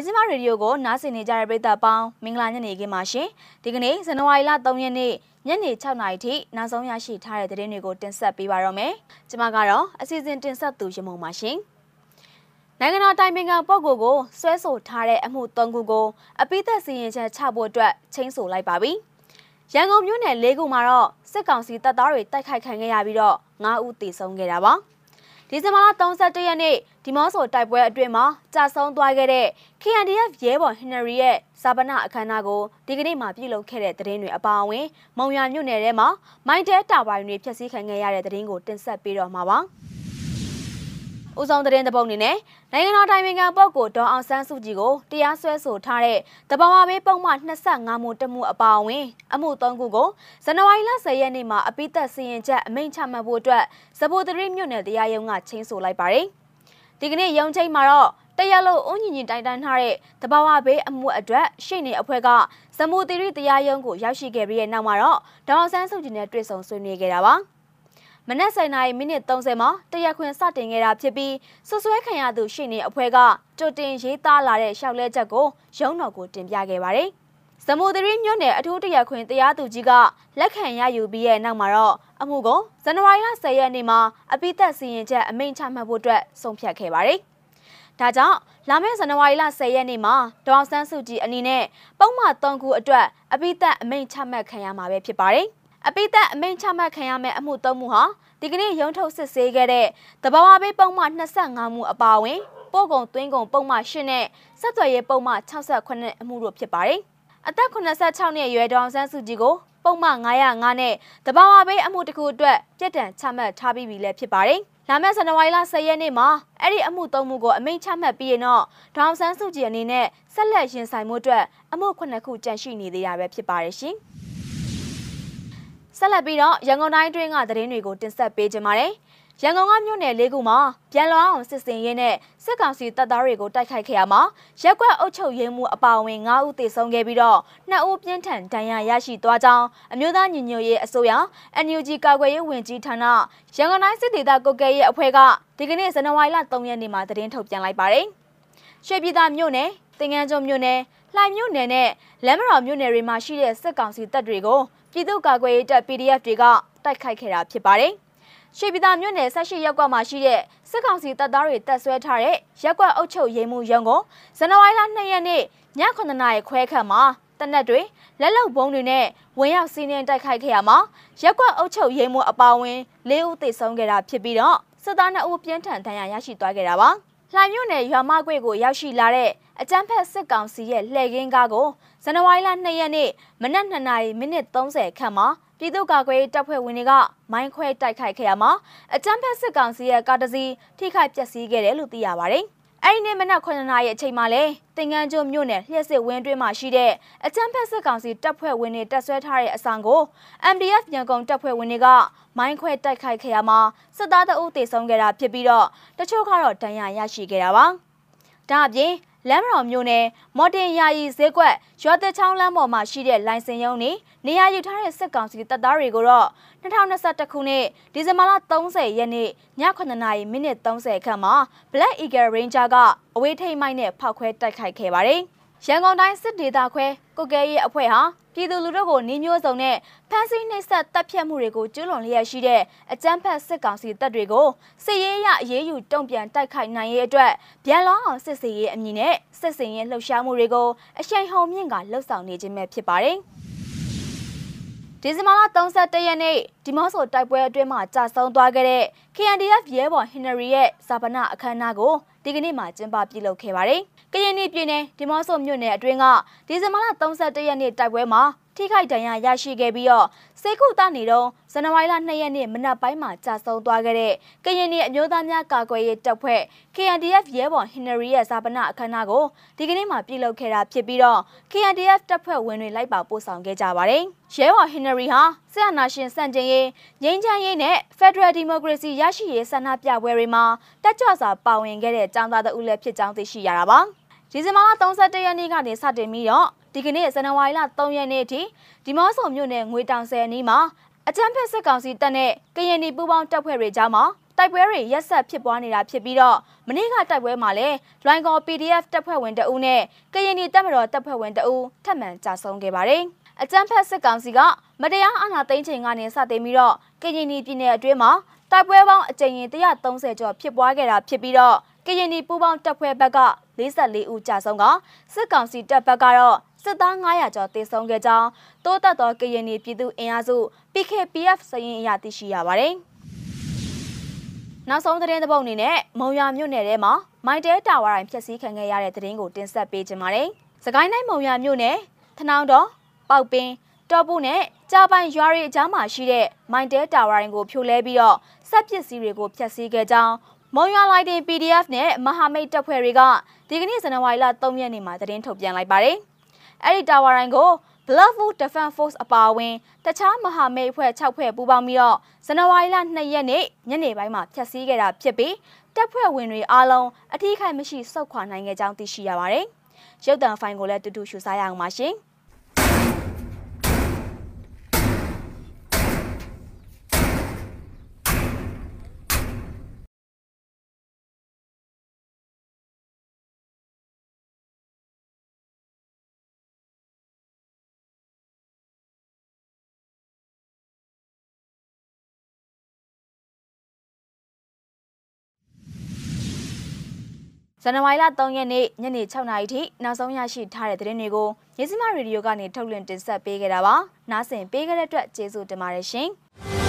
မြစီမရေဒီယိုကိုနားဆင်နေကြတဲ့ပရိသတ်ပေါင်းမင်္ဂလာညနေခင်းပါရှင်ဒီကနေ့ဇန်နဝါရီလ3ရက်နေ့ညနေ6နာရီထိနောက်ဆုံးရရှိထားတဲ့သတင်းတွေကိုတင်ဆက်ပေးပါရမယ်ကျွန်မကတော့အစီအစဉ်တင်ဆက်သူရမုံပါရှင်နိုင်ငံတော်တိုင်ပင်ခံပုဂ္ဂိုလ်ကိုဆွဲဆိုထားတဲ့အမှု၃ခုကိုအပိသက်စီရင်ချက်ချဖို့အတွက်ချင်းဆိုလိုက်ပါပြီရန်ကုန်မြို့နယ်၄ခုမှာတော့စစ်ကောင်စီတပ်သားတွေတိုက်ခိုက်ခံခဲ့ရပြီးတော့9ဦးသေဆုံးခဲ့တာပါ။ ဒီဇင်ဘာလ31ရက်နေ့ဒီမော့ဆိုတိုက်ပွဲအတွင်းမှာကြာဆုံးသွားခဲ့တဲ့ KNDF ရဲဘော်ဟင်နရီရဲ့ဇာပနာအခမ်းအနားကိုဒီကနေ့မှပြုလုပ်ခဲ့တဲ့သတင်းတွေအပါအဝင် မုံရမြို့နယ်ထဲမှာမိုင်းတဲတာပိုင်းတွေဖျက်ဆီးခံခဲ့ရတဲ့သတင်းကိုတင်ဆက်ပေးတော့မှာပါ။ ဦးဆောင်သတင်းတပုတ်အနေနဲ့နိုင်ငံတော်တိုင်ပင်ခံပုဂ္ဂိုလ်ဒေါ်အောင်ဆန်းစုကြည်ကိုတရားစွဲဆိုထားတဲ့တဘာဝဘေးပုံမှန်25မှုတမှုအပါအဝင် အမှု3ခုကိုဇန်နဝါရီလ10ရက်နေ့မှာအပိသက်စီရင်ချက်အမိန့်ချမှတ်ဖို့အတွက်စပိုတရီမြို့နယ်တရားရုံးကချင်းဆိုလိုက်ပါတယ်။ဒီကနေ့ရုံးချိန်မှာတော့တရားလို့အုံညီညီတိုင်တန်းထားတဲ့တဘာဝဘေးအမှုအတွက်ရှေ့နေအဖွဲ့ကစမူတီရီတရားရုံးကိုရောက်ရှိခဲ့ပြီးတဲ့နောက်မှာတော့ဒေါအောင်ဆန်းစုကြည်နဲ့တွေ့ဆုံဆွေးနွေးခဲ့တာပါ။ မနက်7:00နာရီမိနစ်30မှာတရက်ခွင်စတင်ခဲ့တာဖြစ်ပြီးဆွဆွဲခံရသူရှိနေအဖွဲ့ကကြိုတင်ရေးသားလာတဲ့ရှောက်လဲချက်ကိုရုံးတော်ကိုတင်ပြခဲ့ပါတယ်။ဇမူသရီမြို့နယ်အထူးတရက်ခွင်တရားသူကြီးကလက်ခံရယူပြီးရဲ့နောက်မှာတော့အမှုကိုဇန်နဝါရီလ10ရက်နေ့မှာအပိသက်စီရင်ချက်အမိန့်ချမှတ်ဖို့အတွက်ဆုံးဖြတ်ခဲ့ပါတယ်။ဒါကြောင့်လာမယ့်ဇန်နဝါရီလ10ရက်နေ့မှာဒေါအောင်ဆန်းစုကြည်အနေနဲ့ပုံမှန်3ခုအတွက်အပိသက်အမိန့်ချမှတ်ခံရမှာပဲဖြစ်ပါတယ်။ အပိသက်အမိန့်ချမှတ်ခံရမယ့်အမှု၃မှုဟာဒီကနေ့ရုံးထုတ်စစ်ဆေးခဲ့တဲ့တဘာဝဘေးပုံမှန်25မှုအပါအဝင်ပို့ကုန်သွင်းကုန်ပုံမှန်8နဲ့ဆက်သွယ်ရေးပုံမှန်68အမှုတို့ဖြစ်ပါတယ်။အသက်86နှစ်အရွယ်ဒေါအောင်ဆန်းစုကြည်ကိုပုံမှန်905နဲ့တဘာဝဘေးအမှုတစ်ခုအတွက်ပြစ်ဒဏ်ချမှတ်ထားပြီးပြီလည်းဖြစ်ပါတယ်။လာမယ့်ဇန်နဝါရီလ10ရက်နေ့မှာအဲ့ဒီအမှု၃မှုကိုအမိန့်ချမှတ်ပြီးရင်တော့ဒေါအောင်ဆန်းစုကြည်အနေနဲ့ဆက်လက်ရင်ဆိုင်မှုအတွက်အမှု9ခုကြန့်ရှိနေသေးတာပဲဖြစ်ပါတယ်ရှင်။ ဆက်လက်ပြီးတော့ရန်ကုန်တိုင်းတွင်းကသတင်းတွေကိုတင်ဆက်ပေးကြပါမယ်။ရန်ကုန်ကမြို့နယ်၄ခုမှာပြန်လွှားအောင်စစ်စင်ရေးနဲ့စစ်ကောင်စီတပ်သားတွေကိုတိုက်ခိုက်ခဲ့ရမှာရက်ကွက်အုပ်ချုပ်ရေးမှုအပါအဝင်၅ဦးသေဆုံးခဲ့ပြီးတော့2ဦးပြင်းထန်ဒဏ်ရာရရှိသွားကြောင်းအမျိုးသားညီညွတ်ရေးအစိုးရ NUG ကာကွယ်ရေးဝန်ကြီးဌာနရန်ကုန်တိုင်းစစ်ဒေသကုတ်ကဲရေးအဖွဲ့ကဒီကနေ့ဇန်နဝါရီလ3ရက်နေ့မှာသတင်းထုတ်ပြန်လိုက်ပါတယ်။ရွှေပြည်သာမြို့နယ်တင်ငန်းကျွန်းမြို့နယ်လှိုင်မြို့နယ်နဲ့လမ်းမတော်မြို့နယ်တွေမှာရှိတဲ့စစ်ကောင်စီတပ်တွေကို ပြည်သူ့ကာကွယ်ရေးတပ် PDF တွေကတိုက်ခိုက်ခဲ့တာဖြစ်ပါတယ်။ရွှေပြည်သာမြို့နယ်ဆက်ရှိရပ်ကွက်မှာရှိတဲ့စစ်ကောင်စီတပ်သားတွေတပ်ဆွဲထားတဲ့ရပ်ကွက်အုပ်ချုပ်ရေးမှူးရုံးကိုဇန်နဝါရီလ2ရက်နေ့ည9:00နာရီခွဲခန့်မှာတနက်တွေလက်လုံဘုံတွေနဲ့ဝင်ရောက်စီးနင်းတိုက်ခိုက်ခဲ့ရမှာရက်ကွက်အုပ်ချုပ်ရေးမှူးအပါအဝင်၄ဦးသေဆုံးခဲ့တာဖြစ်ပြီးတော့စစ်သား2ဦးပြင်းထန်ဒဏ်ရာရရှိသွားခဲ့တာပါ။လှိုင်မြို့နယ်ရွာမကွေ့ကိုရောက်ရှိလာတဲ့ အကြမ်းဖက်စစ်ကောင်စီရဲ့လှည့်ကင်းကားကိုဇန်နဝါရီလ2ရက်နေ့မနက်2နာရီမိနစ်30ခန့်မှာပြည်သူ့ကာကွယ်ရေးတပ်ဖွဲ့ဝင်တွေကမိုင်းခွဲတိုက်ခိုက်ခဲ့ရမှာအကြမ်းဖက်စစ်ကောင်စီရဲ့ကားတစ်စီးထိခိုက်ပျက်စီးခဲ့တယ်လို့သိရပါတယ်။အဲဒီနေ့မနက်9နာရီအချိန်မှာလဲတင်ငန်းကျွန်းမြို့နယ်လျှက်စစ်ဝင်းတွင်းမှာရှိတဲ့အကြမ်းဖက်စစ်ကောင်စီတပ်ဖွဲ့ဝင်တွေတပ်ဆွဲထားတဲ့အဆောင်ကို MDF ညံကုန်တပ်ဖွဲ့ဝင်တွေကမိုင်းခွဲတိုက်ခိုက်ခဲ့ရမှာစစ်သားတအုပ်တေဆုံးခဲ့တာဖြစ်ပြီးတော့တချို့ကတော့ဒဏ်ရာရရှိခဲ့တာပါ။ဒါအပြင် လမ်းမတော်မြို့နယ်မော်တင်ယာယီဈေးကွက်ရွာသက်ချောင်းလမ်းပေါ်မှာရှိတဲ့လိုင်စင်ရုံးနေနေရာယူထားတဲ့စစ်ကောင်စီတပ်သားတွေကိုတော့2021ခုနှစ်ဒီဇင်ဘာလ30ရက်နေ့ည9:00နာရီမိနစ်30ခန့်မှာ Black Eagle Ranger ကအဝေးထိန်မိုက်နဲ့ဖောက်ခွဲတိုက်ခိုက်ခဲ့ပါတယ်။ ရန်ကုန်တိုင်းစစ်ဒေသခွဲကုတ်ကဲရေးအဖွဲ့ဟာပြည်သူလူထုကိုနှီးမျိုးစုံနဲ့ဖမ်းဆီးနှိပ်စက်တပ်ဖြတ်မှုတွေကိုကျူးလွန်လျက်ရှိတဲ့အကြမ်းဖက်စစ်ကောင်စီတပ်တွေကိုစစ်ရေးအရအရေးယူတုံ့ပြန်တိုက်ခိုက်နိုင်ရေးအတွက်ဗျံလောင်းအောင်စစ်စေးရေးအမည်နဲ့စစ်စင်ရေးလှုပ်ရှားမှုတွေကိုအရှိန်ဟုန်မြင့်ကလှုပ်ဆောင်နေခြင်းပဲဖြစ်ပါတယ်။ ဒီဇင်ဘာလ31ရက်နေ့ဒီမော့ဆိုတိုက်ပွဲအတွင်းမှာကြာဆုံးသွားခဲ့တဲ့ KNDF ရဲဘော်ဟင်နရီရဲ့ဇာပနာအခမ်းအနားကိုဒီကနေ့မှကျင်းပပြုလုပ်ခဲ့ပါတယ်။ကရင်ပြည်နယ်ဒီမော့ဆိုမြို့နယ်အတွင်းကဒီဇင်ဘာလ31ရက်နေ့တိုက်ပွဲမှာထိခိုက်ဒဏ်ရာရရှိခဲ့ပြီးတော့စေကုသနေတော့ဇန်နဝါရီလ2ရက်နေ့မနက်ပိုင်းမှာကြာဆုံးသွားခဲ့တဲ့ကရင်ပြည်အမျိုးသားများကာကွယ်ရေးတပ်ဖွဲ့ KNDF ရဲဘော်ဟင်နရီရဲ့ဇာပနာအခမ်းအနားကိုဒီကနေ့မှပြုလုပ်ခဲ့တာဖြစ်ပြီးတော့ KNDF တပ်ဖွဲ့ဝင်တွေလိုက်ပါပို့ဆောင်ခဲ့ကြပါတယ်။ရဲဘော်ဟင်နရီဟာစစ်အာဏာရှင်စန့်ကျင်ရေးငြိမ်းချမ်းရေးနဲ့ Federal Democracy ရရှိရေးဆန္ဒပြပွဲတွေမှာတက်ကြွစွာပါဝင်ခဲ့တဲ့ចောင်းသားတဦးလည်းဖြစ်ကြောင်းသိရှိရတာပါ။ဒီဇင်ဘာလ31ရက်နေ့ကနေစတင်ပြီးတော့ ဒီကနေ့ဇန်နဝါရီလ3ရက်နေ့အထိဒီမော့ဆိုမြို့နယ်ငွေတောင်ဆယ်အနီးမှာအကြမ်းဖက်စစ်ကောင်စီတပ်နဲ့ကရင်ပြည်ပူးပေါင်းတပ်ဖွဲ့တွေကြားမှာတိုက်ပွဲတွေရက်ဆက်ဖြစ်ပွားနေတာဖြစ်ပြီးတော့မနေ့ကတိုက်ပွဲမှာလည်းလွိုင်ကော် PDF တပ်ဖွဲ့ဝင်တအုပ်နဲ့ကရင်နီတပ်မတော်တပ်ဖွဲ့ဝင်တအုပ်ထပ်မံကြာဆုံးခဲ့ပါတယ်။အကြမ်းဖက်စစ်ကောင်စီကမတရားအာဏာသိမ်းချိန်ကနေစတင်ပြီးတော့ကရင်နီပြည်နယ်အတွင်းမှာတိုက်ပွဲပေါင်းအကြိမ်ရင်130ကျော်ဖြစ်ပွားခဲ့တာဖြစ်ပြီးတော့ကရင်နီပူးပေါင်းတပ်ဖွဲ့ဘက်က44ဦးကြာဆုံးကစစ်ကောင်စီတပ်ဘက်ကတော့ စစ်သား900ကျော်တေဆုံးခဲ့ကြောင်းတိုးတက်သောကရင်နီပြည်သူအင်အားစု PKPF စရင်အရသိရှိရပါတယ်။နောက်ဆုံးသတင်းတစ်ပုဒ်အနေနဲ့မုံရမြို့နယ်ထဲမှာမိုင်းတဲတာဝါတိုင်းဖျက်ဆီးခံခဲ့ရတဲ့သတင်းကိုတင်ဆက်ပေးခြင်းပါတယ်။စကိုင်းတိုင်းမုံရမြို့နယ်ထနောင်းတော်ပေါက်ပင်တော်ပုနဲ့ကြာပိုင်ရွာရီအကြားမှာရှိတဲ့မိုင်းတဲတာဝါတိုင်းကိုဖြိုလဲပြီးတော့စက်ပစ္စည်းတွေကိုဖျက်ဆီးခဲ့ကြောင်းမုံရွာလိုက်တင် PDF နဲ့မဟာမိတ်တပ်ဖွဲ့တွေကဒီကနေ့ဇန်နဝါရီလ3ရက်နေ့မှာသတင်းထုတ်ပြန်လိုက်ပါတယ်။ အဲ့ဒီတာဝါတိုင်းကို Bloodwood Defense Force အပါအဝင်တခြားမဟာမိတ်အဖွဲ့6ဖွဲ့ပူးပေါင်းပြီးတော့ဇန်နဝါရီလ2ရက်နေ့ညနေပိုင်းမှာဖျက်ဆီးခဲ့တာဖြစ်ပြီးတပ်ဖွဲ့ဝင်တွေအားလုံးအထူးခိုင်မရှိစုခွာနိုင်ခဲ့ကြောင်းသိရှိရပါတယ်။ရုပ်သံဖိုင်ကိုလည်းတူတူရှုစားရအောင်ပါရှင်။ ဇန်နဝါရီလ3ရက်နေ့ညနေ6နာရီထိနောက်ဆုံးရရှိထားတဲ့သတင်းတွေကိုရေစီမရေဒီယိုကနေထုတ်လွှင့်တင်ဆက်ပေးခဲ့တာပါ။နားဆင်ပေးခဲ့တဲ့အတွက်ကျေးဇူးတင်ပါတယ်ရှင်။